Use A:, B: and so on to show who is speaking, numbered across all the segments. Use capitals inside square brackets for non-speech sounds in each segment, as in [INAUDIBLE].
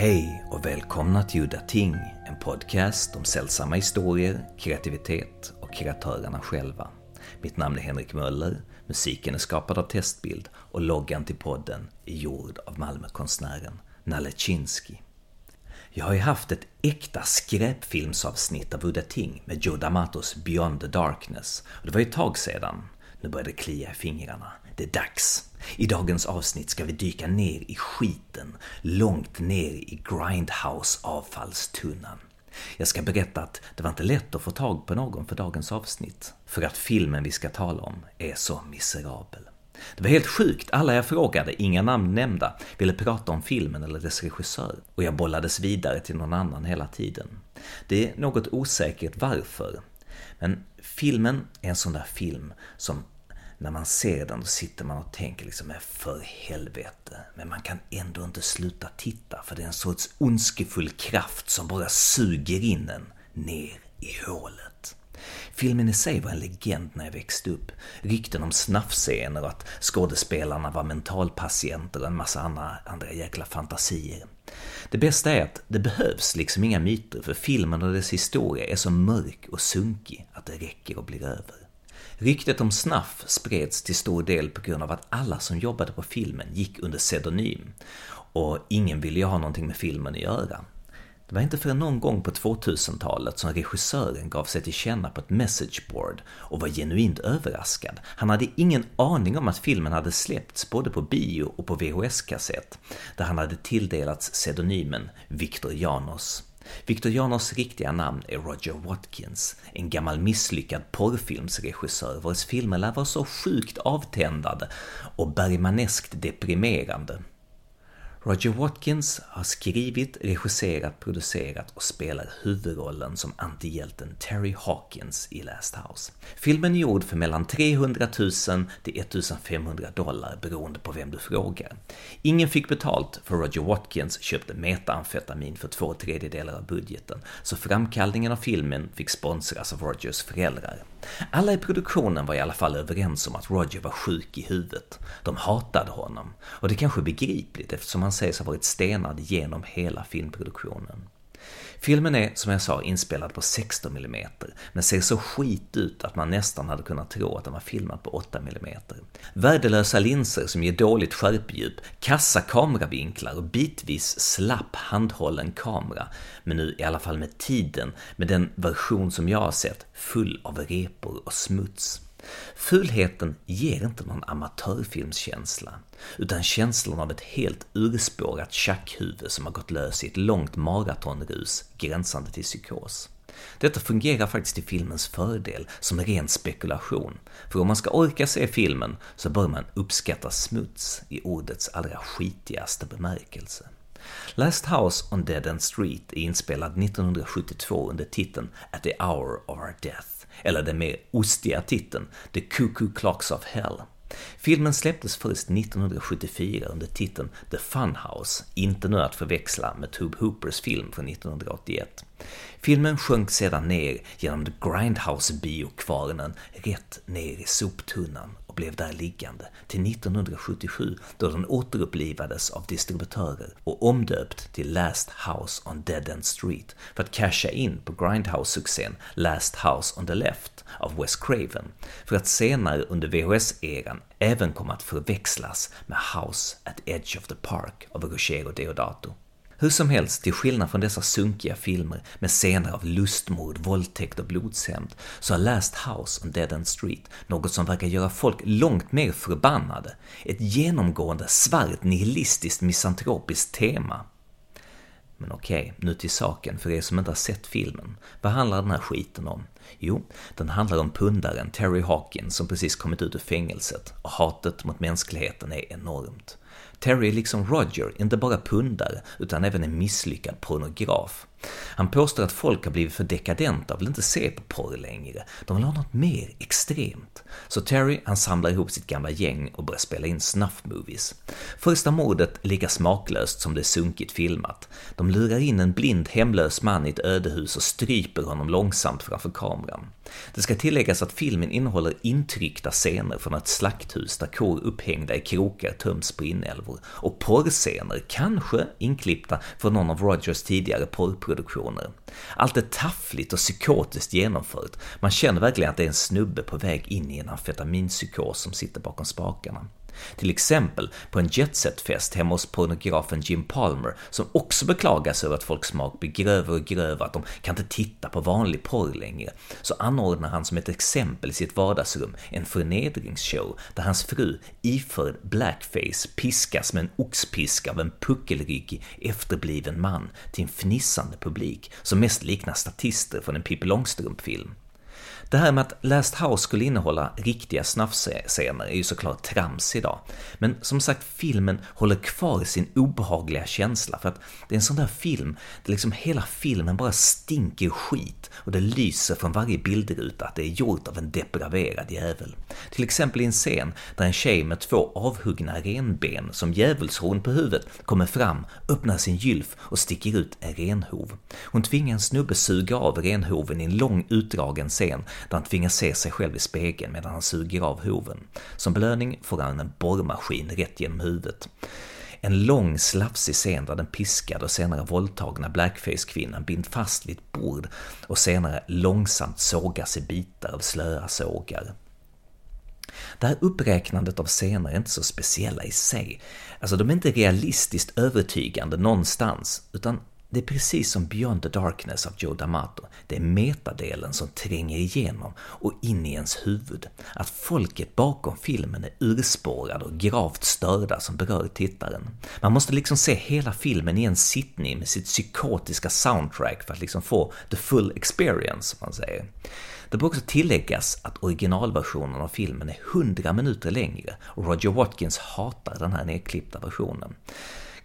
A: Hej och välkomna till Udda Ting, en podcast om sällsamma historier, kreativitet och kreatörerna själva. Mitt namn är Henrik Möller, musiken är skapad av Testbild och loggan till podden är gjord av Malmökonstnären Nalle Chinsky. Jag har ju haft ett äkta skräpfilmsavsnitt av Udda Ting med Joe D'Amatos Beyond the Darkness. Och det var ju ett tag sedan. Nu börjar det klia i fingrarna. Det är dags. I dagens avsnitt ska vi dyka ner i skiten, långt ner i Grindhouse avfallstunnan. Jag ska berätta att det var inte lätt att få tag på någon för dagens avsnitt, för att filmen vi ska tala om är så miserabel. Det var helt sjukt, alla jag frågade, inga namn nämnda, ville prata om filmen eller dess regissör, och jag bollades vidare till någon annan hela tiden. Det är något osäkert varför, men filmen är en sån där film som när man ser den då sitter man och tänker liksom, för helvete. Men man kan ändå inte sluta titta för det är en sorts ondskefull kraft som bara suger in en ner i hålet. Filmen i sig var en legend när jag växte upp. Rykten om snaffscener och att skådespelarna var mentalpatienter och en massa andra, andra jäkla fantasier. Det bästa är att det behövs liksom inga myter för filmen och dess historia är så mörk och sunkig att det räcker och blir över. Ryktet om ”snaff” spreds till stor del på grund av att alla som jobbade på filmen gick under pseudonym och ingen ville ju ha någonting med filmen att göra. Det var inte förrän någon gång på 2000-talet som regissören gav sig till känna på ett messageboard och var genuint överraskad. Han hade ingen aning om att filmen hade släppts både på bio och på VHS-kassett, där han hade tilldelats pseudonymen Victor Janos. Victor Janos riktiga namn är Roger Watkins, en gammal misslyckad porrfilmsregissör vars filmer lär vara så sjukt avtändade och Bergmaneskt deprimerande. Roger Watkins har skrivit, regisserat, producerat och spelar huvudrollen som antihjälten Terry Hawkins i Last House. Filmen är gjord för mellan 300 000 till 1500 dollar beroende på vem du frågar. Ingen fick betalt för Roger Watkins köpte metamfetamin för två tredjedelar av budgeten, så framkallningen av filmen fick sponsras av Rogers föräldrar. Alla i produktionen var i alla fall överens om att Roger var sjuk i huvudet. De hatade honom, och det kanske är begripligt eftersom han sägs ha varit stenad genom hela filmproduktionen. Filmen är, som jag sa, inspelad på 16 mm, men ser så skit ut att man nästan hade kunnat tro att den var filmad på 8 mm. Värdelösa linser som ger dåligt skärpedjup, kassa kameravinklar och bitvis slapp handhållen kamera, men nu i alla fall med tiden, med den version som jag har sett, full av repor och smuts. Fulheten ger inte någon amatörfilmskänsla, utan känslan av ett helt urspårat tjackhuvud som har gått lös i ett långt maratonrus gränsande till psykos. Detta fungerar faktiskt till filmens fördel som ren spekulation, för om man ska orka se filmen så bör man uppskatta smuts i ordets allra skitigaste bemärkelse. Last House on Dead End Street är inspelad 1972 under titeln At the Hour of Our Death eller den mer ostiga titeln The Cuckoo Clocks of Hell. Filmen släpptes först 1974 under titeln The Funhouse, inte nu att förväxla med Tube Hoopers film från 1981. Filmen sjönk sedan ner genom The Grindhouse-biokvarnen rätt ner i soptunnan blev där liggande till 1977 då den återupplivades av distributörer och omdöpt till Last House on Dead End Street för att casha in på Grindhouse-succén Last House on the Left av Wes Craven, för att senare under VHS-eran även komma att förväxlas med House at Edge of the Park av Ruggero Deodato. Hur som helst, till skillnad från dessa sunkiga filmer med scener av lustmord, våldtäkt och blodshämnd, så har Last House on Dead End Street något som verkar göra folk långt mer förbannade. Ett genomgående svart nihilistiskt misantropiskt tema. Men okej, nu till saken för er som inte har sett filmen. Vad handlar den här skiten om? Jo, den handlar om pundaren Terry Hawkins som precis kommit ut ur fängelset och hatet mot mänskligheten är enormt. Terry liksom Roger inte bara pundare, utan även en misslyckad pornograf. Han påstår att folk har blivit för dekadenta och vill inte se på porr längre. De vill ha något mer extremt. Så Terry, han samlar ihop sitt gamla gäng och börjar spela in snuff-movies. Första mordet är lika smaklöst som det är sunkigt filmat. De lurar in en blind hemlös man i ett ödehus och stryper honom långsamt framför kameran. Det ska tilläggas att filmen innehåller intryckta scener från ett slakthus där kor upphängda i krokar töms på inälvor och porrscener, kanske inklippta från någon av Rogers tidigare porrproduktioner. Allt är taffligt och psykotiskt genomfört, man känner verkligen att det är en snubbe på väg in i en amfetaminpsykos som sitter bakom spakarna. Till exempel på en jetsetfest hemma hos pornografen Jim Palmer, som också beklagar sig över att folks smak blir grövre och grövre, att de kan inte titta på vanlig porr längre, så anordnar han som ett exempel i sitt vardagsrum en förnedringsshow där hans fru, iförd blackface, piskas med en oxpiska av en puckelryggig, efterbliven man till en fnissande publik som mest liknar statister från en Pippi Långstrump-film. Det här med att Last House skulle innehålla riktiga snaffscener är ju såklart trams idag. Men som sagt, filmen håller kvar sin obehagliga känsla för att det är en sån där film där liksom hela filmen bara stinker skit och det lyser från varje bildruta att det är gjort av en depraverad jävel. Till exempel i en scen där en tjej med två avhuggna renben som djävulshorn på huvudet kommer fram, öppnar sin gylf och sticker ut en renhov. Hon tvingar en snubbe suga av renhoven i en lång utdragen scen där han tvingas se sig själv i spegeln medan han suger av hoven. Som belöning får han en borrmaskin rätt genom huvudet. En lång slafsig scen där den piskade och senare våldtagna blackface-kvinnan binds fast vid ett bord och senare långsamt sågas i bitar av slöa sågar. Det här uppräknandet av scener är inte så speciella i sig. Alltså, de är inte realistiskt övertygande någonstans, utan det är precis som Beyond the Darkness av Joe D'Amato. Det är metadelen som tränger igenom och in i ens huvud. Att folket bakom filmen är urspårade och gravt störda som berör tittaren. Man måste liksom se hela filmen i en sittning med sitt psykotiska soundtrack för att liksom få the full experience, som man säger. Det bör också tilläggas att originalversionen av filmen är 100 minuter längre och Roger Watkins hatar den här nedklippta versionen.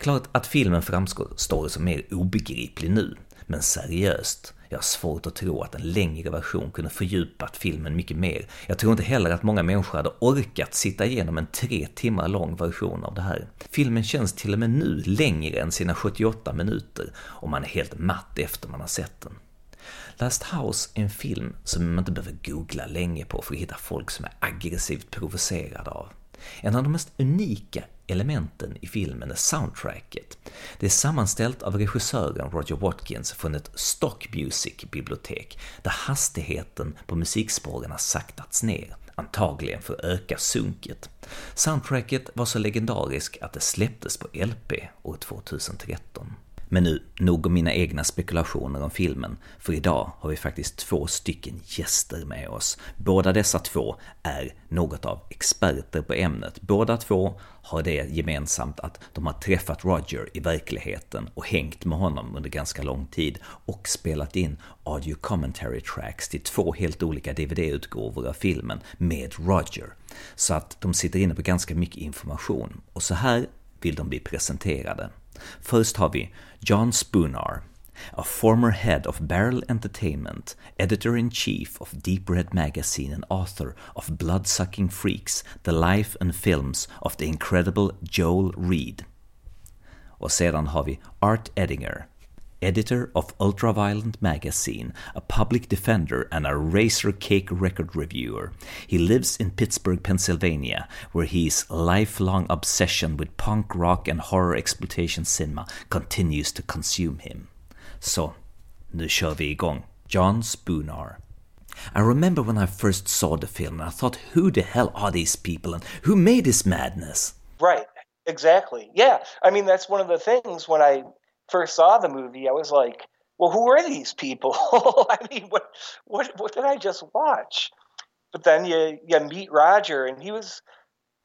A: Klart att filmen framstår som mer obegriplig nu, men seriöst, jag har svårt att tro att en längre version kunde fördjupat filmen mycket mer. Jag tror inte heller att många människor hade orkat sitta igenom en tre timmar lång version av det här. Filmen känns till och med nu längre än sina 78 minuter och man är helt matt efter man har sett den. Last House är en film som man inte behöver googla länge på för att hitta folk som är aggressivt provocerade av. En av de mest unika elementen i filmen är soundtracket. Det är sammanställt av regissören Roger Watkins från ett stock music-bibliotek där hastigheten på musikspåren har saktats ner, antagligen för att öka sunket. Soundtracket var så legendarisk att det släpptes på LP år 2013. Men nu, nog om mina egna spekulationer om filmen, för idag har vi faktiskt två stycken gäster med oss. Båda dessa två är något av experter på ämnet. Båda två har det gemensamt att de har träffat Roger i verkligheten och hängt med honom under ganska lång tid och spelat in audio commentary tracks till två helt olika DVD-utgåvor av filmen med Roger. Så att de sitter inne på ganska mycket information och så här vill de bli presenterade. Först har vi John Spoonar, a former head of Barrel Entertainment, editor-in-chief of Deep Red Magazine and author of Bloodsucking Freaks, The Life and Films of the Incredible Joel Reed. Och sedan har vi Art Edinger, editor of Ultraviolent magazine, a public defender, and a Razor Cake record reviewer. He lives in Pittsburgh, Pennsylvania, where his lifelong obsession with punk rock and horror exploitation cinema continues to consume him. Så, nu kör vi igång. John Szpunar. I remember when I first saw the film and I thought, who the hell are these people and who made this madness?
B: Right, exactly. Yeah, I mean, that's one of the things when I first saw the movie, I was like, well, who are these people? [LAUGHS] I mean, what, what, what did I just watch? But then you, you meet Roger, and he was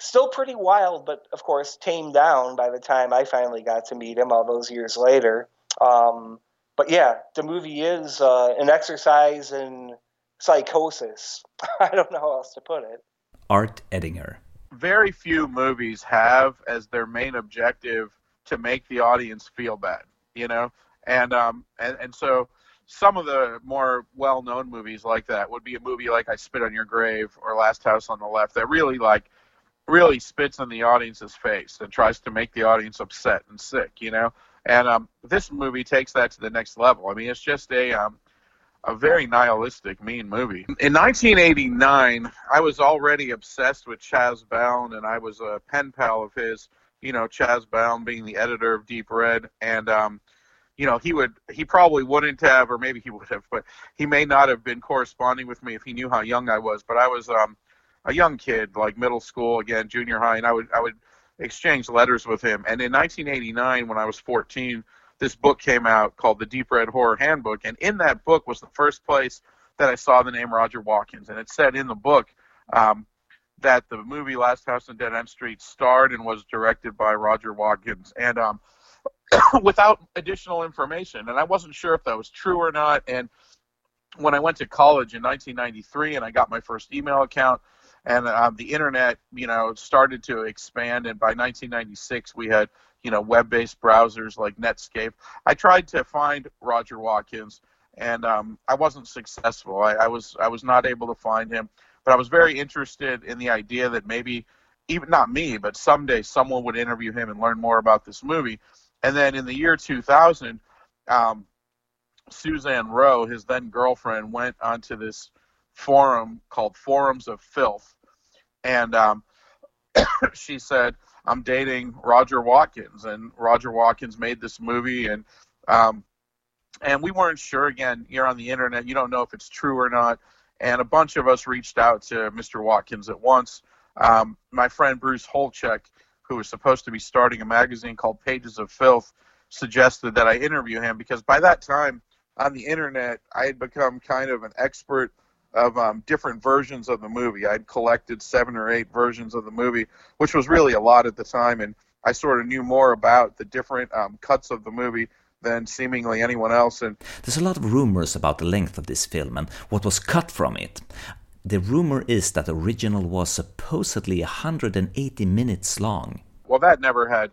B: still pretty wild, but of course tamed down by the time I finally got to meet him all those years later. Um, but yeah, the movie is uh, an exercise in psychosis. [LAUGHS] I don't know how else to put it.
A: Art Ettinger.
C: Very few movies have as their main objective to make the audience feel bad, you know, and um and and so some of the more well-known movies like that would be a movie like I Spit on Your Grave or Last House on the Left that really like really spits in the audience's face and tries to make the audience upset and sick, you know. And um, this movie takes that to the next level. I mean, it's just a um, a very nihilistic, mean movie. In 1989, I was already obsessed with Chas Balun, and I was a pen pal of his. You know, Chas Balun being the editor of Deep Red, and um, you know, he would, he probably wouldn't have, or maybe he would have, but he may not have been corresponding with me if he knew how young I was. But I was um, a young kid, like middle school, again, junior high, and I would, I would exchange letters with him. And in 1989, when I was 14 this book came out called the Deep Red Horror Handbook, and in that book was the first place that I saw the name Roger Watkins, and it said in the book um, that the movie Last House on Dead End Street starred and was directed by Roger Watkins, and um, [COUGHS] without additional information, and I wasn't sure if that was true or not. And when I went to college in 1993 and I got my first email account, and um, the internet, you know, started to expand, and by 1996 we had you know web-based browsers like Netscape. I tried to find Roger Watkins, and um, I wasn't successful. I, I was I was not able to find him, but I was very interested in the idea that maybe even not me, but someday someone would interview him and learn more about this movie. And then in the year 2000, um, Suzanne Rowe, his then girlfriend, went onto this forum called Forums of Filth, and um, [COUGHS] she said, I'm dating Roger Watkins, and Roger Watkins made this movie, and um, and we weren't sure. Again, you're on the internet, you don't know if it's true or not. And a bunch of us reached out to Mr. Watkins at once. Um, my friend Bruce Holecheck, who was supposed to be starting a magazine called Pages of Filth, suggested that I interview him because by that time on the internet, I had become kind of an expert of um, different versions of the movie. I'd collected seven or eight versions of the movie, which was really a lot at the time, and I sort of knew more about the different um, cuts of the movie than seemingly anyone else. And
A: there's a lot of rumors about the length of this film and what was cut from it. The rumor is that the original was supposedly 180 minutes long.
C: Well, that never had.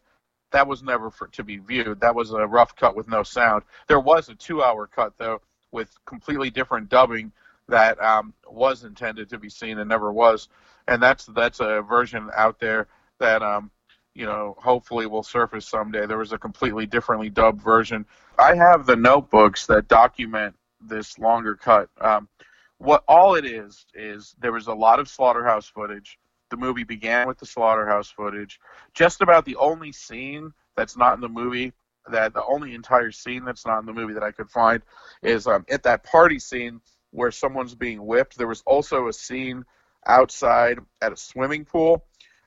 C: That was never for, to be viewed. That was a rough cut with no sound. There was a two-hour cut though, with completely different dubbing that um, was intended to be seen and never was, and that's that's a version out there that um, you know hopefully will surface someday. There was a completely differently dubbed version. I have the notebooks that document this longer cut. Um, what all it is is there was a lot of slaughterhouse footage. The movie began with the slaughterhouse footage. Just about the only scene that's not in the movie that the only entire scene that's not in the movie that I could find is um, at that party scene where someone's being whipped. There was also a scene outside at a swimming pool.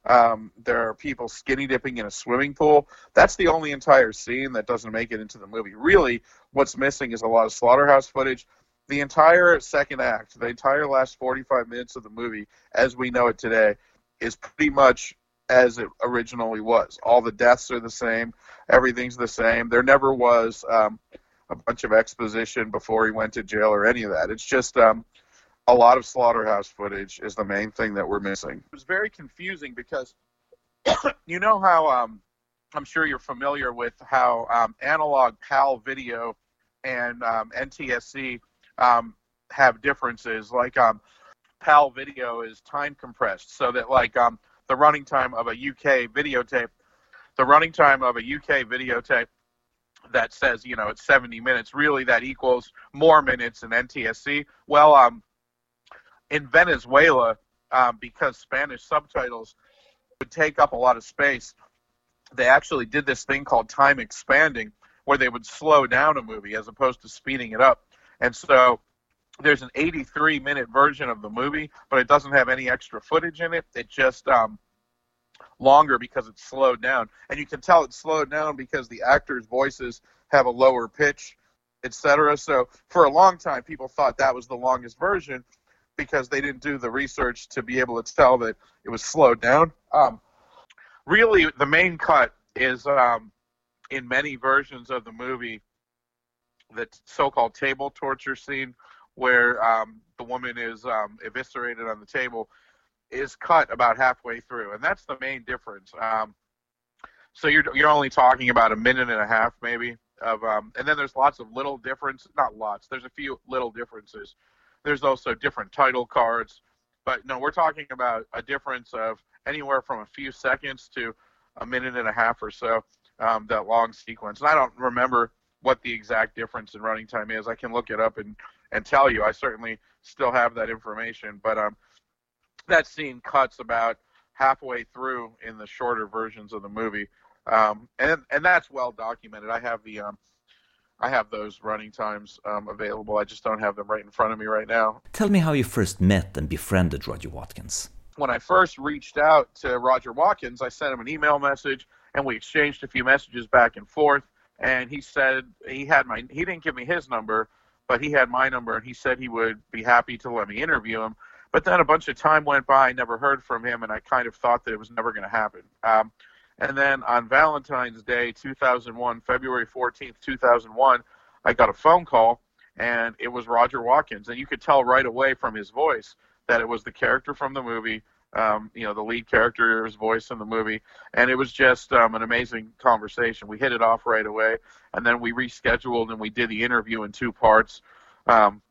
C: Um, there are people skinny dipping in a swimming pool. That's the only entire scene that doesn't make it into the movie. Really, what's missing is a lot of slaughterhouse footage. The entire second act, the entire last 45 minutes of the movie, as we know it today, is pretty much as it originally was. All the deaths are the same. Everything's the same. There never was um, a bunch of exposition before he went to jail or any of that. It's just um, a lot of slaughterhouse footage is the main thing that we're missing. It was very confusing because [COUGHS] you know how um, I'm sure you're familiar with how um, analog PAL video and um, NTSC um, have differences. Like um, PAL video is time compressed, so that like um, the running time of a UK videotape, the running time of a UK videotape that says you know it's 70 minutes really that equals more minutes in ntsc well um in venezuela um, because spanish subtitles would take up a lot of space they actually did this thing called time expanding where they would slow down a movie as opposed to speeding it up and so there's an 83 minute version of the movie but it doesn't have any extra footage in it it just um longer because it's slowed down. And you can tell it's slowed down because the actors' voices have a lower pitch, etc. So for a long time, people thought that was the longest version because they didn't do the research to be able to tell that it was slowed down. Um, really, the main cut is um, in many versions of the movie the so-called table torture scene where um, the woman is um, eviscerated on the table is cut about halfway through, and that's the main difference. Um, so you're you're only talking about a minute and a half, maybe, of um, and then there's lots of little difference. Not lots. There's a few little differences. There's also different title cards, but no, we're talking about a difference of anywhere from a few seconds to a minute and a half or so. Um, that long sequence, and I don't remember what the exact difference in running time is. I can look it up and and tell you. I certainly still have that information, but um, that scene cuts about halfway through in the shorter versions of the movie, um, and and that's well documented. I have the um, I have those running times um, available. I just don't have them right in front of me right now.
A: Tell me how you first met and befriended Roger Watkins.
C: When I first reached out to Roger Watkins, I sent him an email message and we exchanged a few messages back and forth. And he said he had my, he didn't give me his number, but he had my number and he said he would be happy to let me interview him. But then a bunch of time went by, I never heard from him, and I kind of thought that it was never going to happen. Um, and then on Valentine's Day, 2001, February 14th, 2001, I got a phone call, and it was Roger Watkins. And you could tell right away from his voice that it was the character from the movie, um, you know, the lead character's voice in the movie. And it was just um, an amazing conversation. We hit it off right away, and then we rescheduled and we did the interview in two parts. Um,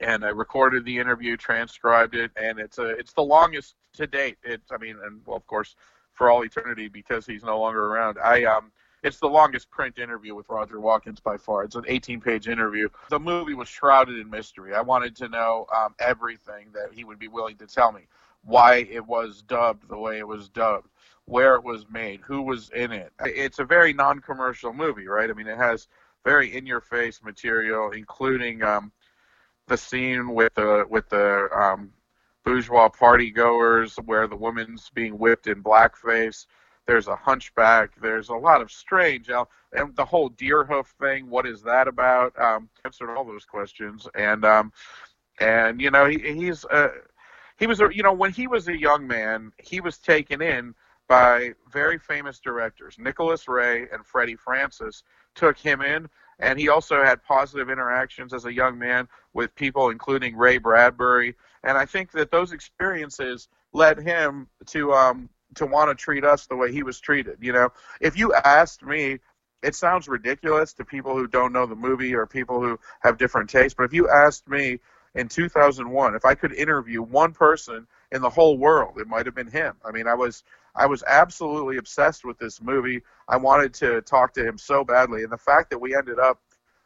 C: and I recorded the interview, transcribed it, and it's a it's the longest to date. It's I mean, and well, of course, for all eternity because he's no longer around. I um it's the longest print interview with Roger Watkins by far. It's an 18-page interview. The movie was shrouded in mystery. I wanted to know um, everything that he would be willing to tell me. Why it was dubbed the way it was dubbed, where it was made, who was in it. It's a very non-commercial movie, right? I mean, it has very in-your-face material, including um, the scene with the with the um, bourgeois party goers where the woman's being whipped in blackface. There's a hunchback. There's a lot of strange and the whole deer hoof thing. What is that about? Um, answered all those questions, and um, and you know he, he's uh, he was you know when he was a young man, he was taken in by very famous directors. Nicholas Ray and Freddie Francis took him in, and he also had positive interactions as a young man with people, including Ray Bradbury and I think that those experiences led him to um, to want to treat us the way he was treated. You know, if you asked me, it sounds ridiculous to people who don't know the movie or people who have different tastes. But if you asked me in 2001 if I could interview one person in the whole world, it might have been him. I mean, I was I was absolutely obsessed with this movie. I wanted to talk to him so badly, and the fact that we ended up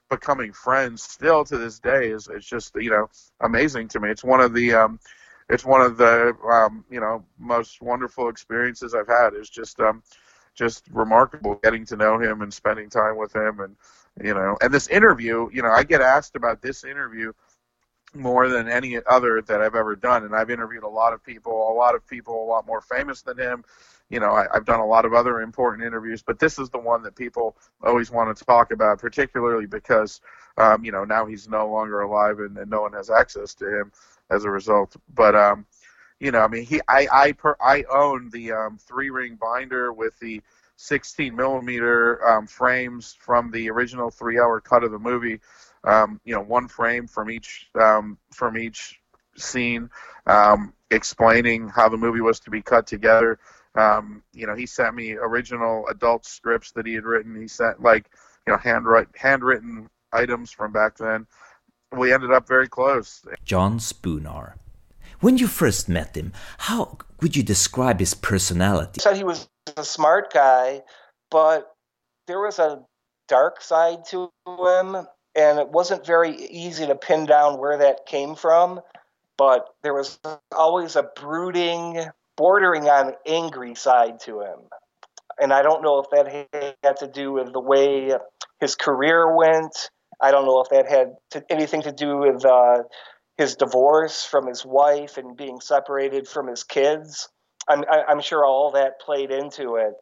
C: becoming friends still to this day is it's just you know amazing to me. It's one of the um, it's one of the um, you know most wonderful experiences I've had. It's just um, just remarkable getting to know him and spending time with him and you know and this interview you know I get asked about this interview more than any other that I've ever done and I've interviewed a lot of people a lot of people a lot more famous than him you know, I, have done a lot of other important interviews, but this is the one that people always want to talk about, particularly because, um, you know, now he's no longer alive and, and, no one has access to him as a result. But, um, you know, I mean, he, I, I, per, I own the um, three ring binder with the 16 millimeter um, frames from the original three hour cut of the movie. Um, you know, one frame from each um, from each scene, explaining how the movie was to be cut together. Um, you know, he sent me original adult scripts that he had written. He sent like, you know, handwrite, handwritten items from back then. We ended up very close.
A: John Szpunar. When you first met him, how would you describe his personality?
B: Said he was a smart guy, but there was a dark side to him, and it wasn't very easy to pin down where that came from. But there was always a brooding, bordering on angry side to him. And I don't know if that had to do with the way his career went. I don't know if that had to, anything to do with uh, his divorce from his wife and being separated from his kids. I'm, I'm sure all that played into it.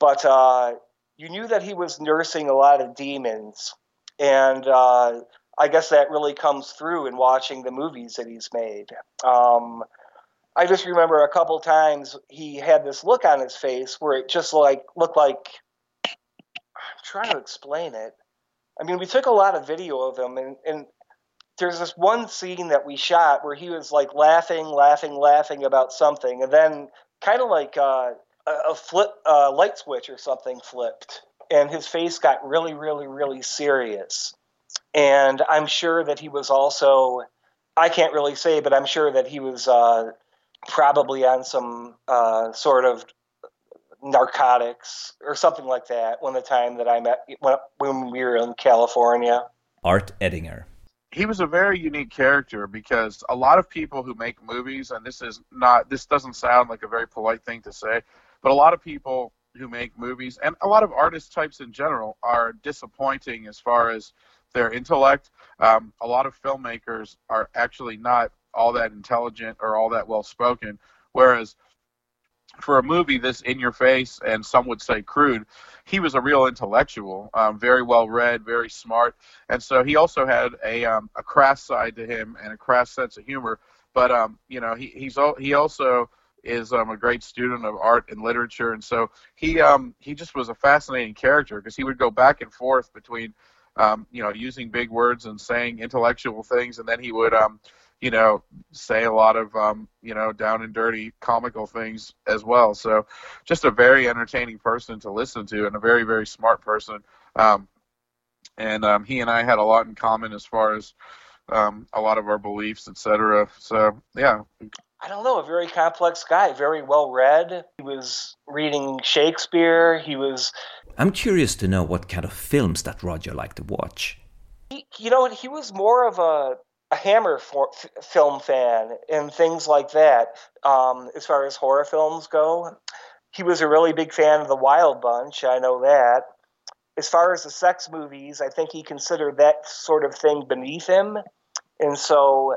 B: But uh, you knew that he was nursing a lot of demons. And uh, I guess that really comes through in watching the movies that he's made. Um, I just remember a couple times he had this look on his face where it just like looked like I'm trying to explain it. I mean, we took a lot of video of him, and, and there's this one scene that we shot where he was like laughing, laughing, laughing about something, and then kind of like uh, a flip, uh, light switch or something flipped, and his face got really, really, really serious. And I'm sure that he was also, I can't really say, but I'm sure that he was uh, probably on some uh, sort of narcotics or something like that when the time that I met when, when we were in California.
A: Art Ettinger.
C: he was a very unique character because a lot of people who make movies, and this is not, this doesn't sound like a very polite thing to say, but a lot of people who make movies and a lot of artist types in general are disappointing as far as their intellect. Um, a lot of filmmakers are actually not all that intelligent or all that well spoken, whereas for a movie this in your face and some would say crude, he was a real intellectual, um, very well read, very smart, and so he also had a um, a crass side to him and a crass sense of humor. But um, you know, he he's he also is um, a great student of art and literature, and so he um, he just was a fascinating character because he would go back and forth between um, you know using big words and saying intellectual things, and then he would um, you know say a lot of um, you know down and dirty comical things as well. So just a very entertaining person to listen to, and a very very smart person. Um, and um, he and I had a lot in common as far as um, a lot of our beliefs, etc. So yeah,
B: I don't know, a very complex guy, very well read. He was reading Shakespeare. He was.
A: I'm curious to know what kind of films that Roger liked to watch.
B: He, you know, he was more of a, a Hammer for, f- film fan and things like that. Um, as far as horror films go, he was a really big fan of the Wild Bunch. I know that. As far as the sex movies, I think he considered that sort of thing beneath him, and so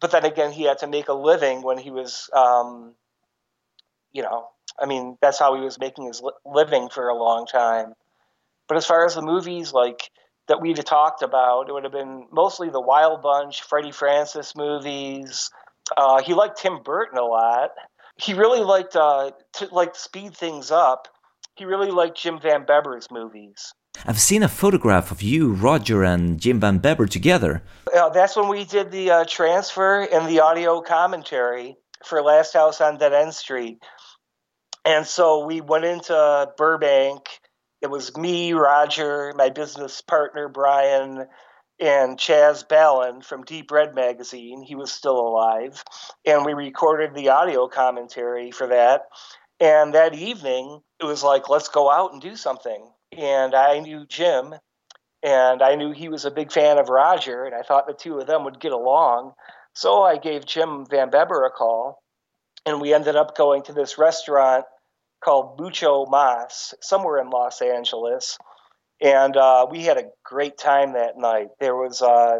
B: but then again, he had to make a living when he was, um, you know, I mean, that's how he was making his li- living for a long time. But as far as the movies, like that we'd talked about, it would have been mostly the Wild Bunch, Freddie Francis movies. Uh, he liked Tim Burton a lot. He really liked uh, to like speed things up. He really liked Jim Van Bebber's movies.
A: I've seen a photograph of you, Roger, and Jim Van Bebber together.
B: Uh, that's when we did the uh, transfer and the audio commentary for Last House on Dead End Street. And so we went into Burbank. It was me, Roger, my business partner, Brian, and Chas Balun from Deep Red Magazine. He was still alive. And we recorded the audio commentary for that. And that evening, it was like, let's go out and do something and I knew Jim, and I knew he was a big fan of Roger, and I thought the two of them would get along. So I gave Jim Van Bebber a call, and we ended up going to this restaurant called Bucho Mas, somewhere in Los Angeles. And uh, we had a great time that night. There was uh,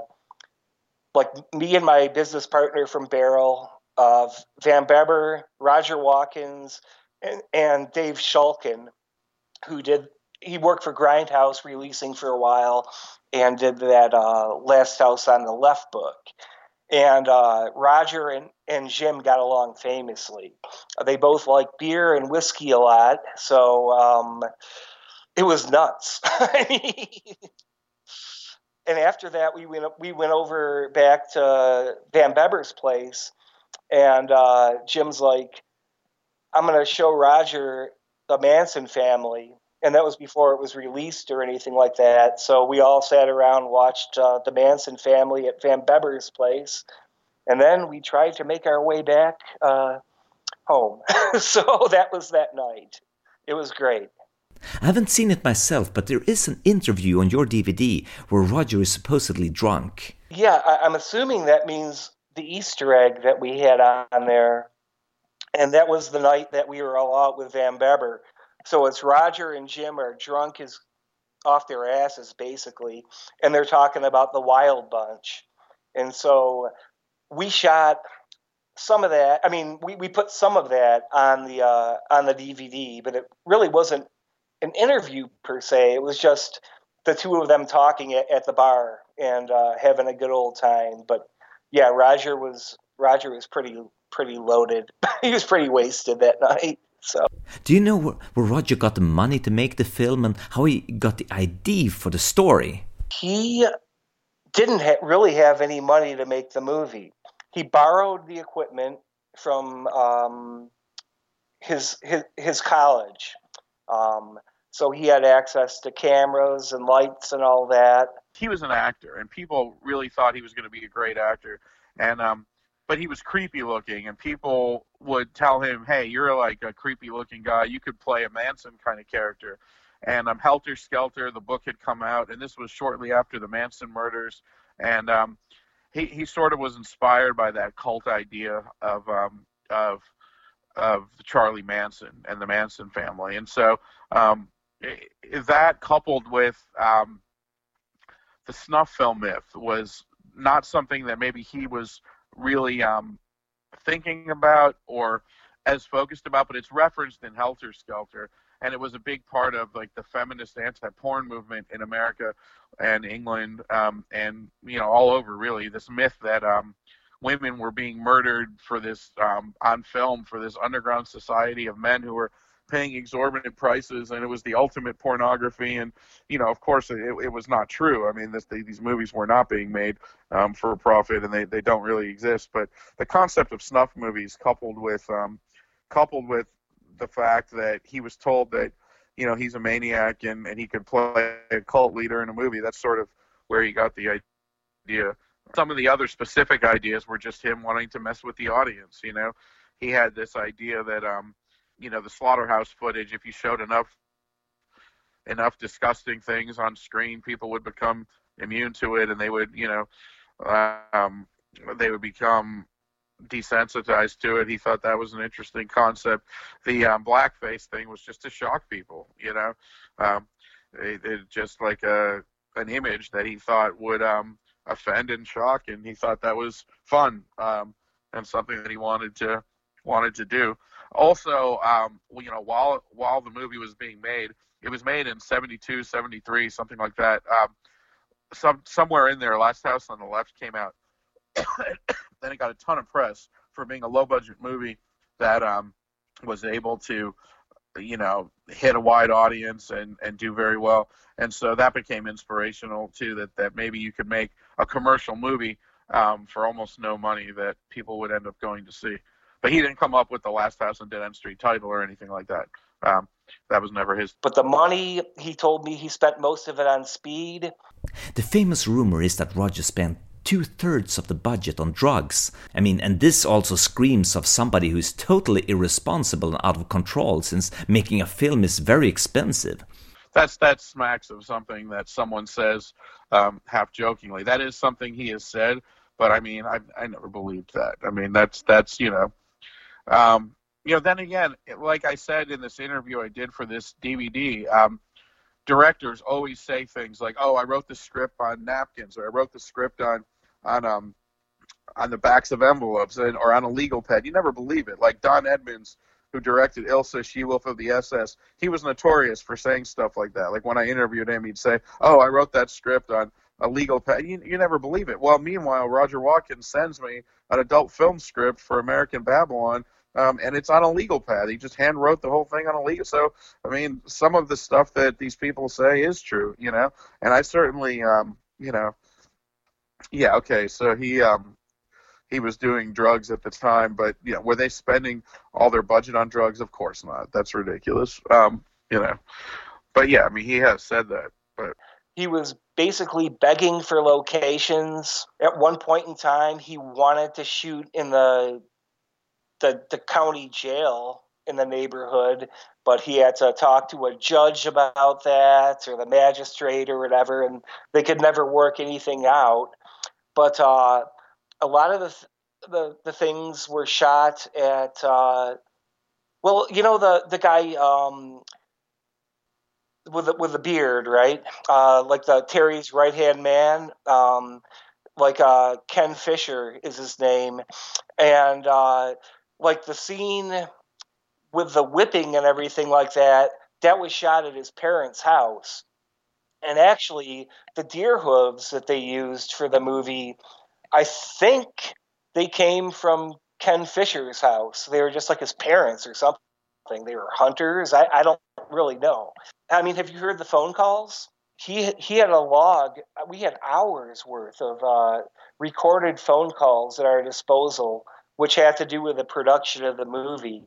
B: like me and my business partner from Barrel, uh, Van Beber, Roger Watkins, and, and Dave Szulkin, who did he worked for Grindhouse releasing for a while and did that uh, Last House on the Left book. And uh, Roger and, and Jim got along famously. They both like beer and whiskey a lot, so um, it was nuts. [LAUGHS] and after that, we went we went over back to Van Bebber's place, and uh, Jim's like, "I'm going to show Roger the Manson family." And that was before it was released or anything like that. So we all sat around, watched uh, the Manson family at Van Bebber's place, and then we tried to make our way back uh, home. [LAUGHS] so that was that night. It was great.
A: I haven't seen it myself, but there is an interview on your DVD where Roger is supposedly drunk.
B: Yeah, I- I'm assuming that means the Easter egg that we had on there. And that was the night that we were all out with Van Bebber. So it's Roger and Jim are drunk as off their asses basically, and they're talking about the Wild Bunch. And so we shot some of that. I mean, we, we put some of that on the uh, on the DVD, but it really wasn't an interview per se. It was just the two of them talking at, at the bar and uh, having a good old time. But yeah, Roger was Roger was pretty pretty loaded. [LAUGHS] he was pretty wasted that night. So,
A: do you know where, where Roger got the money to make the film and how he got the idea for the story?
B: He didn't ha- really have any money to make the movie. He borrowed the equipment from um, his, his his college, um, so he had access to cameras and lights and all that.
C: He was an actor, and people really thought he was going to be a great actor. And um, but he was creepy looking, and people would tell him, "Hey, you're like a creepy looking guy. You could play a Manson kind of character." And um, Helter Skelter, the book had come out, and this was shortly after the Manson murders. and um, he he sort of was inspired by that cult idea of um, of of Charlie Manson and the Manson family, and so um, that coupled with um, the snuff film myth was not something that maybe he was really um, thinking about or as focused about, but it's referenced in Helter Skelter, and it was a big part of like the feminist anti-porn movement in America and England, um, and you know all over really. This myth that um, women were being murdered for this um, on film for this underground society of men who were paying exorbitant prices and it was the ultimate pornography. And you know of course it, it was not true. I mean this, these movies were not being made um, for profit and they, they don't really exist. But the concept of snuff movies coupled with um, coupled with the fact that he was told that you know he's a maniac and, and he could play a cult leader in a movie that's sort of where he got the idea. Some of the other specific ideas were just him wanting to mess with the audience you know? He had this idea that um you know the slaughterhouse footage if you showed enough enough disgusting things on screen people would become immune to it and they would you know um, they would become desensitized to it. He thought that was an interesting concept. The um, blackface thing was just to shock people you know? Um, it, it just like a an image that he thought would um, offend and shock and he thought that was fun um, and something that he wanted to wanted to do also, um, you know, while while the movie was being made, it was made in 72, 73, something like that. Um, some somewhere in there, Last House on the Left came out. [COUGHS] then it got a ton of press for being a low budget movie that um, was able to, you know, hit a wide audience and, and do very well. And so that became inspirational too. That that maybe you could make a commercial movie um, for almost no money that people would end up going to see but he didn't come up with the Last House on Dead End Street title or anything like that. Um, that was never his.
B: But the money, he told me he spent most of it on speed.
A: The famous rumor is that Roger spent two thirds of the budget on drugs. I mean, and this also screams of somebody who is totally irresponsible and out of control since making a film is very expensive.
C: That's that smacks of something that someone says um, half jokingly. That is something he has said, but I mean, I I never believed that. I mean, that's that's you know um, you know, then again, like I said in this interview I did for this DVD, um, directors always say things like, "Oh, I wrote the script on napkins," or "I wrote the script on on um on the backs of envelopes," and, or on a legal pad. You never believe it. Like Don Edmonds, who directed Ilsa, She-Wolf of the SS, he was notorious for saying stuff like that. Like when I interviewed him, he'd say, "Oh, I wrote that script on." a legal pad. You, you never believe it. Well, meanwhile, Roger Watkins sends me an adult film script for American Babylon um, and it's on a legal pad. He just hand wrote the whole thing on a legal. So, I mean, some of the stuff that these people say is true, you know. And I certainly, um, you know, yeah, okay. So he, um, he was doing drugs at the time, but you know, were they spending all their budget on drugs? Of course not. That's ridiculous. Um, you know, but yeah, I mean, he has said that, but
B: he was basically begging for locations. At one point in time, he wanted to shoot in the the the county jail in the neighborhood, but he had to talk to a judge about that or the magistrate or whatever, and they could never work anything out. But uh, a lot of the, the the things were shot at. Uh, well, you know the the guy um, with the, with the beard, right? Uh, like the Terry's right hand man. Um, like uh, Ken Fisher is his name, and uh, like the scene with the whipping and everything like that, that was shot at his parents' house. And actually, the deer hooves that they used for the movie, I think they came from Ken Fisher's house. They were just like his parents or something. They were hunters. I, I don't really know. I mean, have you heard the phone calls? He he had a log. We had hours worth of uh, recorded phone calls at our disposal which had to do with the production of the movie.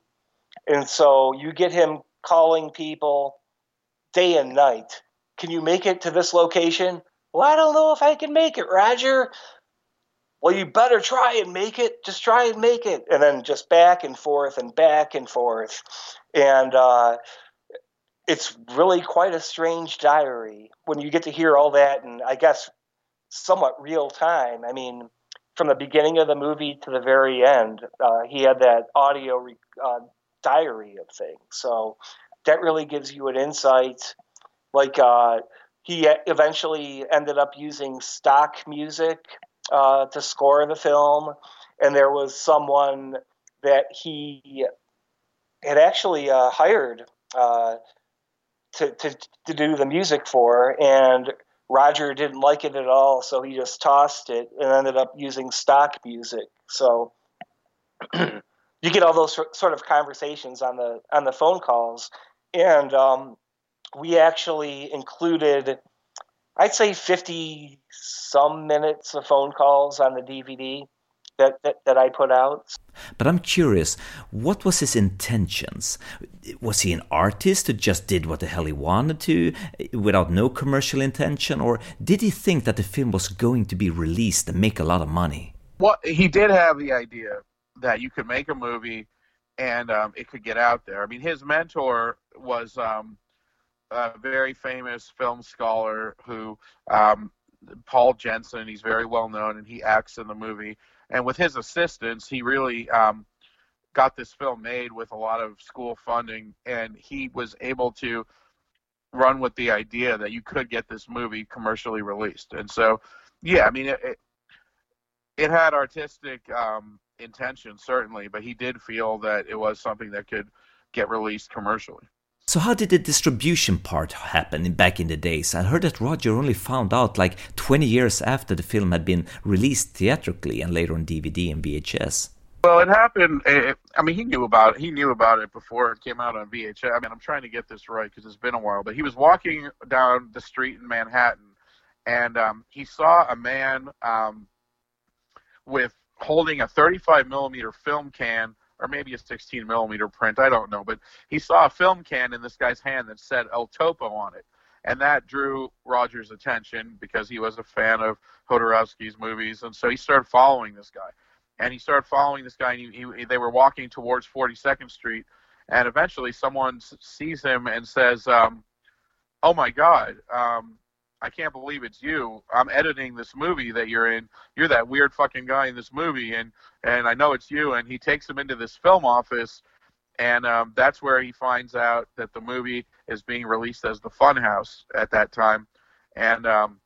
B: And so you get him calling people day and night. Can you make it to this location? Well, I don't know if I can make it, Roger. Well, you better try and make it. Just try and make it. And then just back and forth and back and forth. And uh, it's really quite a strange diary when you get to hear all that. And I guess somewhat real time. I mean, from the beginning of the movie to the very end, uh, he had that audio re- uh, diary of things. So that really gives you an insight. Like uh, he eventually ended up using stock music uh, to score the film, and there was someone that he had actually uh, hired uh, to, to to do the music for, and Roger didn't like it at all, so he just tossed it and ended up using stock music. So [CLEARS THROAT] you get all those sort of conversations on the on the phone calls, and um, we actually included, I'd say, fifty some minutes of phone calls on the DVD that, that, that I put out.
A: But I'm curious, what was his intentions? Was he an artist who just did what the hell he wanted to without no commercial intention? Or did he think that the film was going to be released and make a lot of money?
C: Well, he did have the idea that you could make a movie and um, it could get out there. I mean, his mentor was um, a very famous film scholar who, um, Paul Jensen, he's very well known and he acts in the movie and with his assistance, he really um, got this film made with a lot of school funding, and he was able to run with the idea that you could get this movie commercially released. And so, yeah, I mean, it, it, it had artistic um, intention certainly, but he did feel that it was something that could get released commercially.
A: So how did the distribution part happen back in the days? I heard that Roger only found out like 20 years after the film had been released theatrically and later on DVD and VHS.
C: Well, it happened. It, I mean, he knew about it. He knew about it before it came out on VHS. I mean, I'm trying to get this right because it's been a while. But he was walking down the street in Manhattan, and um, he saw a man um, with holding a 35 millimeter film can or maybe a 16 millimeter print. I don't know, but he saw a film can in this guy's hand that said El Topo on it, and that drew Roger's attention because he was a fan of Jodorowsky's movies, and so he started following this guy, and he started following this guy, and he, he, they were walking towards 42nd Street, and eventually someone sees him and says, um, "Oh my God." Um, I can't believe it's you. I'm editing this movie that you're in. You're that weird fucking guy in this movie, and and I know it's you. And he takes him into this film office, and um, that's where he finds out that the movie is being released as the Funhouse at that time, and um,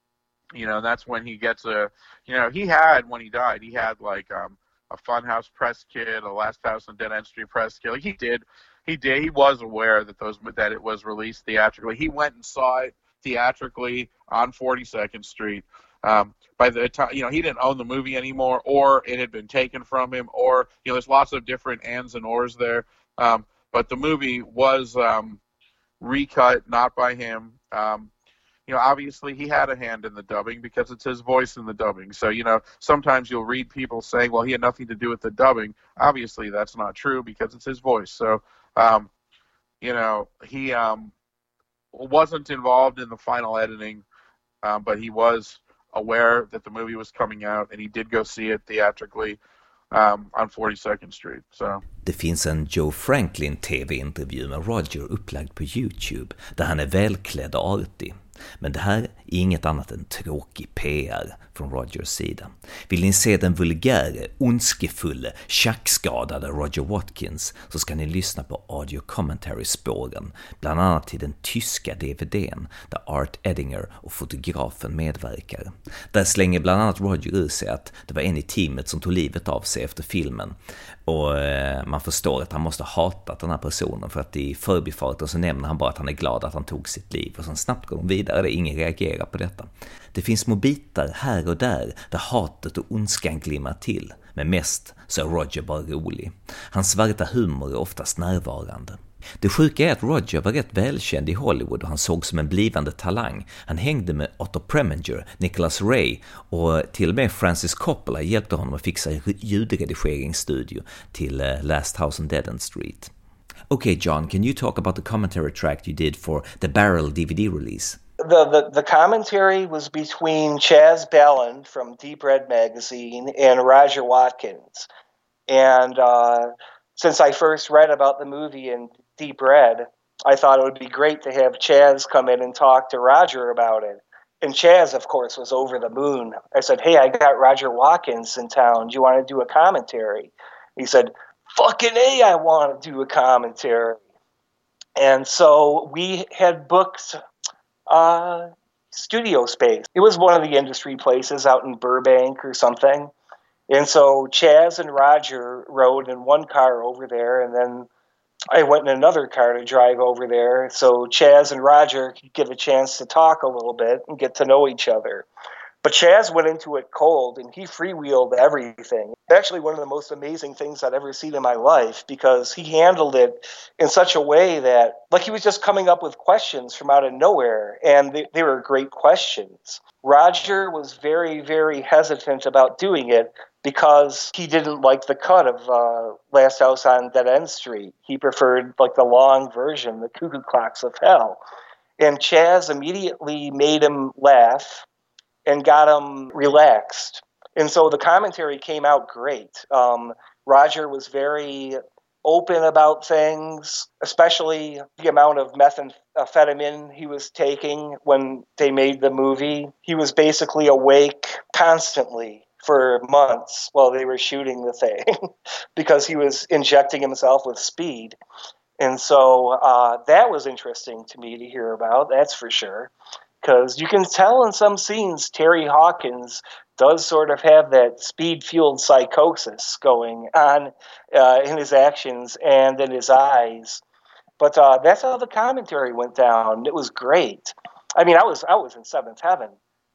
C: you know that's when he gets a, you know, he had when he died, he had like um, a Funhouse press kit, a Last House on Dead End Street press kit. Like he did, he did, he was aware that those that it was released theatrically. He went and saw it theatrically on 42nd Street. Um, by the time you know he didn't own the movie anymore, or it had been taken from him, or you know there's lots of different ands and ors there. Um, but the movie was um, recut, not by him. Um, you know, obviously he had a hand in the dubbing because it's his voice in the dubbing. So you know, sometimes you'll read people saying, "Well, he had nothing to do with the dubbing." Obviously, that's not true because it's his voice. So, um, you know, he um, wasn't involved in the final editing, um, but he was aware that the movie was coming out, and he did go see it theatrically um, on 42nd Street. So.
A: Det finns en Joe Franklin TV-intervju med Roger upplagd på Youtube, där han är välklädd och artig. Men det här är inget annat än tråkig PR från Rogers sida. Vill ni se den vulgäre, ondskefulle, tjackskadade Roger Watkins så ska ni lyssna på audio commentary-spåren, bland annat till den tyska DVDn där Art Edinger och fotografen medverkar. Där slänger bland annat Roger ur sig att det var en i teamet som tog livet av sig efter filmen och eh, man förstår att han måste ha hatat den här personen för att i förbifarten så nämner han bara att han är glad att han tog sitt liv och sen snabbt går de vidare, ingen reagerar på detta. Det finns små bitar här och där där hatet och ondskan glimmar till, men mest så är Roger bara rolig. Hans svarta humor är oftast närvarande. Det sjuka är att Roger var rätt välkänd i Hollywood och han sågs som en blivande talang. Han hängde med Otto Preminger, Nicholas Ray och till och med Francis Coppola hjälpte honom att fixa ljudredigeringsstudio till eh, Last House on Dead End Street. Okay, John, can you talk about the commentary track you did for the Barrel DVD release?
B: The, the, commentary was between Chas Balun from Deep Red Magazine and Roger Watkins. And uh, since I first read about the movie in Deep Red, I thought it would be great to have Chas come in and talk to Roger about it. And Chas, of course, was over the moon. I said, Hey, I got Roger Watkins in town. Do you want to do a commentary? He said, Fucking A, I want to do a commentary. And so we had booked uh, studio space. It was one of the industry places out in Burbank or something. And so Chas and Roger rode in one car over there, and then I went in another car to drive over there. So Chas and Roger could get a chance to talk a little bit and get to know each other. But Chas went into it cold and he freewheeled everything. Actually, one of the most amazing things I'd ever seen in my life because he handled it in such a way that, like, he was just coming up with questions from out of nowhere, and they, they were great questions. Roger was very, very hesitant about doing it because he didn't like the cut of uh, Last House on Dead End Street. He preferred like the long version, the Cuckoo Clocks of Hell. And Chas immediately made him laugh and got him relaxed. And so the commentary came out great. Um, Roger was very open about things, especially the amount of methamphetamine he was taking when they made the movie. He was basically awake constantly for months while they were shooting the thing [LAUGHS] because he was injecting himself with speed. And so uh, that was interesting to me to hear about, that's for sure. Because you can tell in some scenes Terry Hawkins does sort of have that speed fueled psychosis going on uh, in his actions and in his eyes. But uh, that's how the commentary went down. It was great. I mean, I was I was in seventh heaven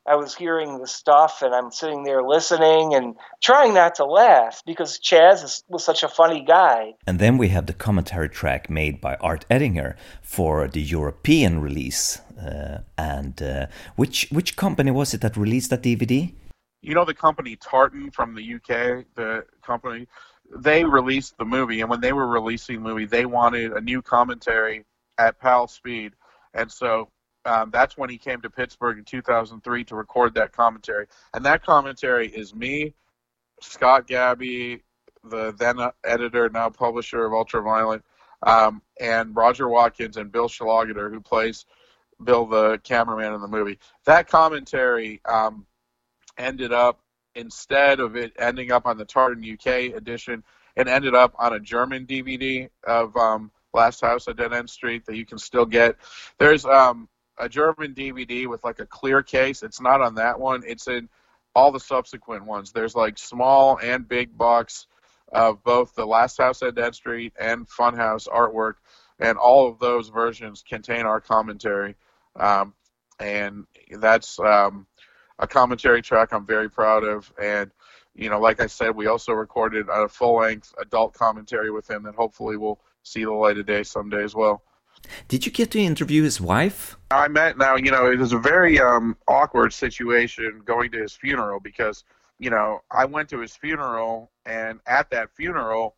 B: I was hearing the stuff and I'm sitting there listening and trying not to laugh because Chas is, was such a funny guy.
A: And then we have the commentary track made by Art Ettinger for the European release. Uh, and uh, which which company was it that released that DVD?
C: You know the company Tartan from the UK, the company they released the movie and when they were releasing the movie they wanted a new commentary at PAL Speed. And so um, that's when he came to Pittsburgh in 2003 to record that commentary. And that commentary is me, Scott Gabbey, the then editor, now publisher of Ultraviolent, um, and Roger Watkins and Bill Schlageter, who plays Bill, the cameraman in the movie. That commentary um, ended up, instead of it ending up on the Tartan UK edition, it ended up on a German DVD of um, Last House at Dead End Street that you can still get. There's um, a German DVD with like a clear case. It's not on that one. It's in all the subsequent ones. There's like small and big box of both the Last House at Dead Street and Funhouse artwork, and all of those versions contain our commentary. Um, and that's um, a commentary track I'm very proud of. And you know, like I said, we also recorded a full length adult commentary with him that hopefully will see the light of day someday as well.
A: Did you get to interview his wife?
C: I met now, you know, it was a very um, awkward situation going to his funeral because, you know, I went to his funeral and at that funeral,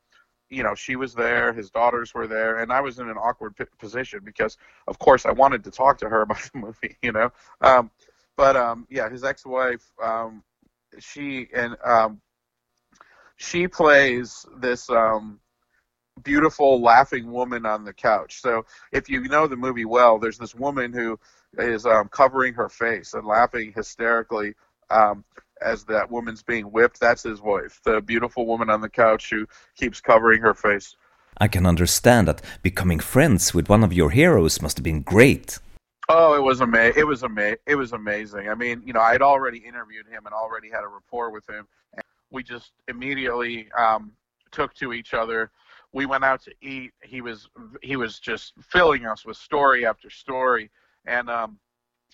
C: you know, she was there, his daughters were there, and I was in an awkward p- position because, of course, I wanted to talk to her [LAUGHS] about the movie, you know. Um, but um, yeah, his ex-wife, um, she and um, she plays this um, beautiful laughing woman on the couch. So if you know the movie well, there's this woman who is um, covering her face and laughing hysterically um, as that woman's being whipped. That's his wife, the beautiful woman on the couch who keeps covering her face.
A: I can understand that becoming friends with one of your heroes must have been great.
C: Oh, it was amazing! It was ama- It was amazing. I mean, you know, I'd already interviewed him and already had a rapport with him. And we just immediately um, took to each other we went out to eat. He was he was just filling us with story after story, and um,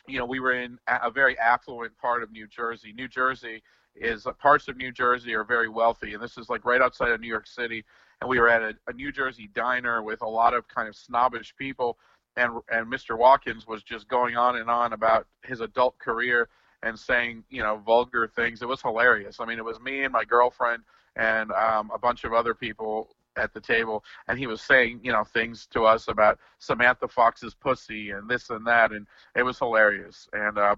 C: you know we were in a very affluent part of New Jersey. New Jersey is parts of New Jersey are very wealthy, and this is like right outside of New York City. And we were at a, a New Jersey diner with a lot of kind of snobbish people, and and Mr. Watkins was just going on and on about his adult career and saying you know vulgar things. It was hilarious. I mean, it was me and my girlfriend and um, a bunch of other people at the table, and he was saying, you know, things to us about Samantha Fox's pussy and this and that, and it was hilarious. And uh,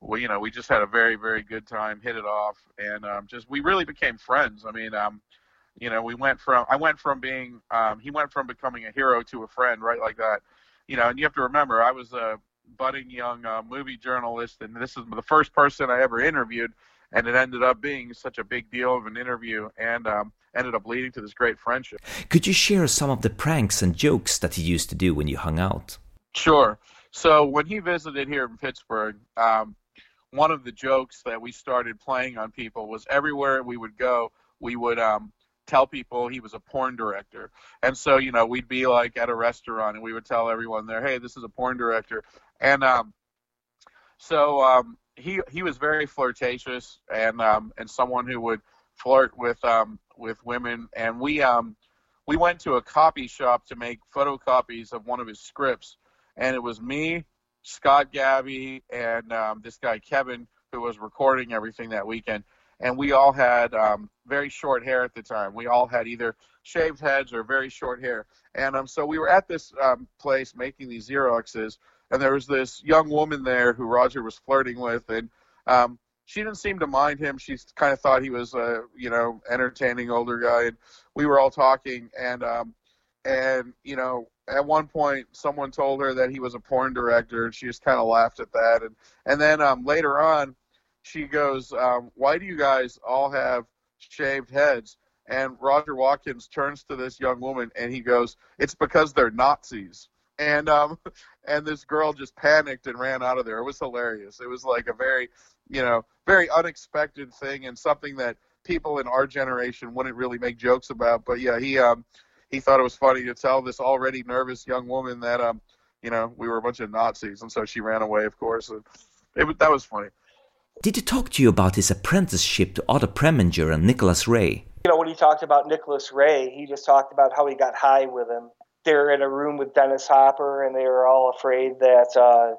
C: we, you know, we just had a very, very good time, hit it off, and um, just we really became friends. I mean, um, you know, we went from I went from being um, he went from becoming a hero to a friend, right, like that. You know, and you have to remember, I was a budding young uh, movie journalist, and this is the first person I ever interviewed, and it ended up being such a big deal of an interview, and um, ended up leading to this great friendship.
A: Could you share some of the pranks and jokes that he used to do when you hung out?
C: Sure. So when he visited here in Pittsburgh, um, one of the jokes that we started playing on people was everywhere we would go, we would um, tell people he was a porn director. And so, you know, we'd be like at a restaurant and we would tell everyone there, hey, this is a porn director. And um, so um, he he was very flirtatious and um, and someone who would flirt with um, with women. And we um, we went to a copy shop to make photocopies of one of his scripts, and it was me, Scott Gabbey, and um, this guy Kevin who was recording everything that weekend. And we all had um, very short hair at the time. We all had either shaved heads or very short hair. And um, so we were at this um, place making these Xeroxes, and there was this young woman there who Roger was flirting with, and um, she didn't seem to mind him. She kind of thought he was a you know entertaining older guy, and we were all talking, and um, and you know at one point someone told her that he was a porn director, and she just kind of laughed at that, and and then um, later on she goes, um, "Why do you guys all have shaved heads?" And Roger Watkins turns to this young woman and he goes, "It's because they're Nazis." And um, [LAUGHS] and this girl just panicked and ran out of there. It was hilarious. It was like a very, you know, very unexpected thing and something that people in our generation wouldn't really make jokes about. But yeah, he um, he thought it was funny to tell this already nervous young woman that um, you know, we were a bunch of Nazis, and so she ran away, of course. And it that was funny.
A: Did he talk to you about his apprenticeship to Otto Preminger and Nicholas Ray?
B: You know, when he talked about Nicholas Ray, he just talked about how he got high with him. They were in a room with Dennis Hopper, and they were all afraid that uh,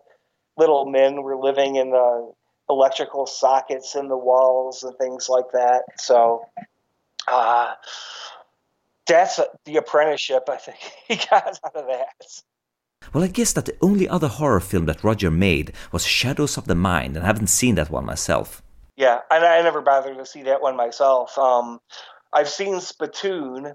B: little men were living in the electrical sockets in the walls and things like that. So, uh, that's the apprenticeship I think [LAUGHS] he got out of that.
A: Well, I guess that the only other horror film that Roger made was Shadows of the Mind, and I haven't seen that one myself.
B: Yeah, and I never bothered to see that one myself. Um, I've seen Spittoon,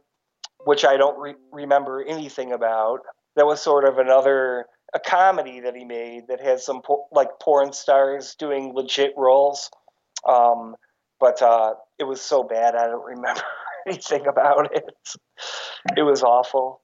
B: which I don't re- remember anything about. That was sort of another a comedy that he made that had some po- like porn stars doing legit roles. Um, but uh, it was so bad I don't remember [LAUGHS] anything about it. It was awful.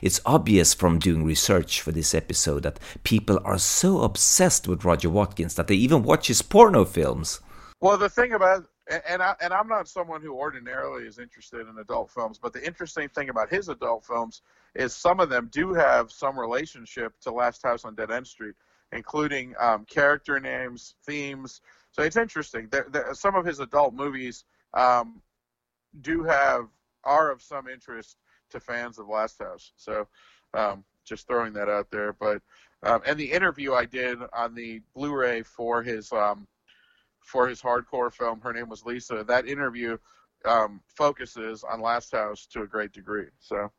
A: It's obvious from doing research for this episode that people are so obsessed with Roger Watkins that they even watch his porno films.
C: Well, the thing about and I, and I'm not someone who ordinarily is interested in adult films, but the interesting thing about his adult films is some of them do have some relationship to Last House on Dead End Street, including um, character names, themes. So it's interesting. There, some of his adult movies um, do have are of some interest to fans of Last House. So um, just throwing that out there. But um, and the interview I did on the Blu-ray for his um, for his hardcore film, her name was Lisa. That interview um, focuses on Last House to a great degree. So,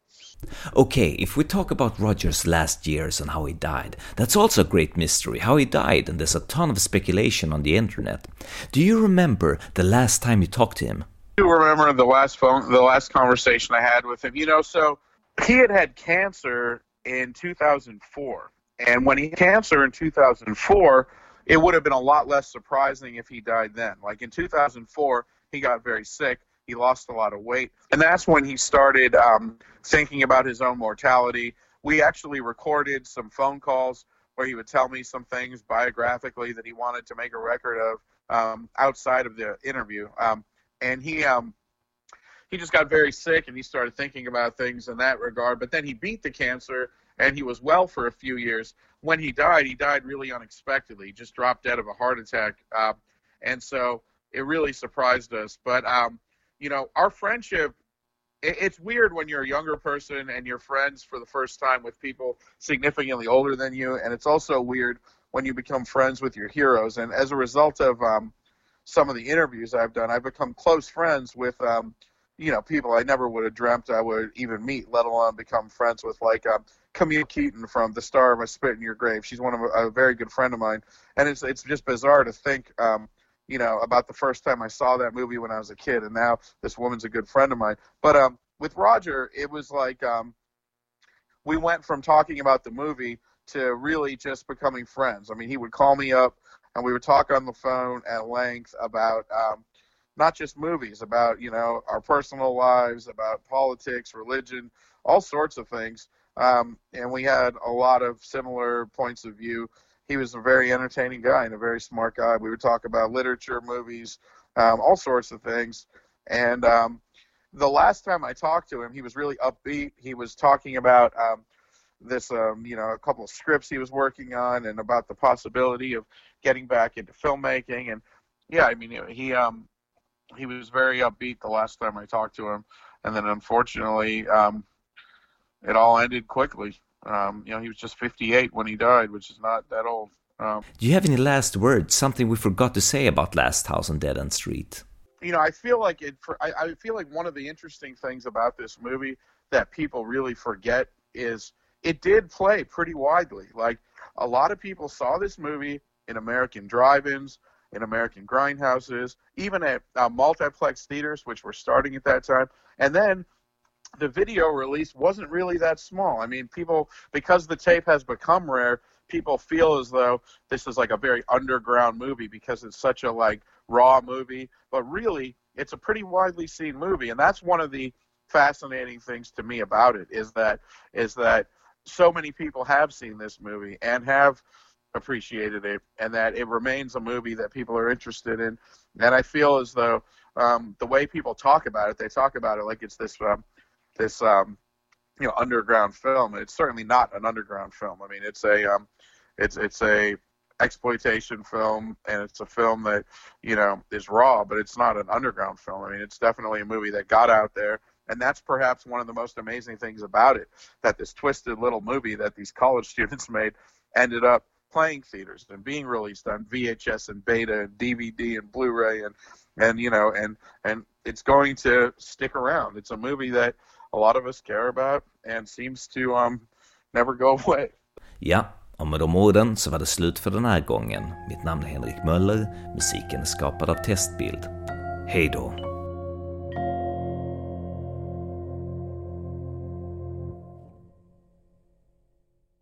A: okay, if we talk about Roger's last years and how he died, that's also a great mystery. How he died, and there's a ton of speculation on the internet. Do you remember the last time you talked to him?
C: do remember the last phone, the last conversation I had with him. You know, so he had had cancer in 2004, and when he had cancer in 2004, it would have been a lot less surprising if he died then. Like in 2004, he got very sick. He lost a lot of weight, and that's when he started um, thinking about his own mortality. We actually recorded some phone calls where he would tell me some things biographically that he wanted to make a record of um, outside of the interview. Um, and he um he just got very sick and he started thinking about things in that regard. But then he beat the cancer and he was well for a few years. When he died, he died really unexpectedly. He just dropped dead of a heart attack, uh, and so it really surprised us. But um, you know, our friendship. It, it's weird when you're a younger person and you're friends for the first time with people significantly older than you, and it's also weird when you become friends with your heroes. And as a result of um, some of the interviews I've done, I've become close friends with, um, you know, people I never would have dreamt I would even meet, let alone become friends with, like um, Camille Keaton from The Star of I Spit on Your Grave. She's one of a, a very good friend of mine, and it's it's just bizarre to think, um, you know, about the first time I saw that movie when I was a kid, and now this woman's a good friend of mine. But um, with Roger, it was like um, we went from talking about the movie to really just becoming friends. I mean, he would call me up and we would talk on the phone at length about um, not just movies, about you know our personal lives, about politics, religion, all sorts of things. Um, and we had a lot of similar points of view. He was a very entertaining guy and a very smart guy. We would talk about literature, movies, um, all sorts of things. And um, the last time I talked to him, he was really upbeat. He was talking about um, this, um, you know, a couple of scripts he was working on, and about the possibility of getting back into filmmaking. And yeah, I mean, he um, he was very upbeat the last time I talked to him, and then unfortunately, um, it all ended quickly. Um, you know, he was just 58 when he died, which is not that old. Um,
A: Do you have any last words? Something we forgot to say about Last House on Dead End Street?
C: You know, I feel like it. For, I, I feel like one of the interesting things about this movie that people really forget is it did play pretty widely. Like a lot of people saw this movie in American drive-ins, in American grindhouses, even at uh, multiplex theaters, which were starting at that time. And then the video release wasn't really that small. I mean, people because the tape has become rare, people feel as though this is like a very underground movie because it's such a like raw movie, but really it's a pretty widely seen movie and that's one of the fascinating things to me about it is that is that so many people have seen this movie and have appreciated it and that it remains a movie that people are interested in and i feel as though um, the way people talk about it they talk about it like it's this um, this um, you know underground film. It's certainly not an underground film. I mean, it's a um, it's it's a exploitation film, and it's a film that you know is raw, but it's not an underground film. I mean, it's definitely a movie that got out there. And that's perhaps one of the most amazing things about it that this twisted little movie that these college [LAUGHS] students made ended up playing theaters and being released on VHS and beta and DVD and Blu-ray and and you know and and it's going to stick around. It's a movie that a lot of us care about and seems to um, never go [LAUGHS] away.
A: Ja, och med de orden så var det slut för den här gången. Mitt namn är Henrik Möller, musiken är skapad av Testbild. Hej då!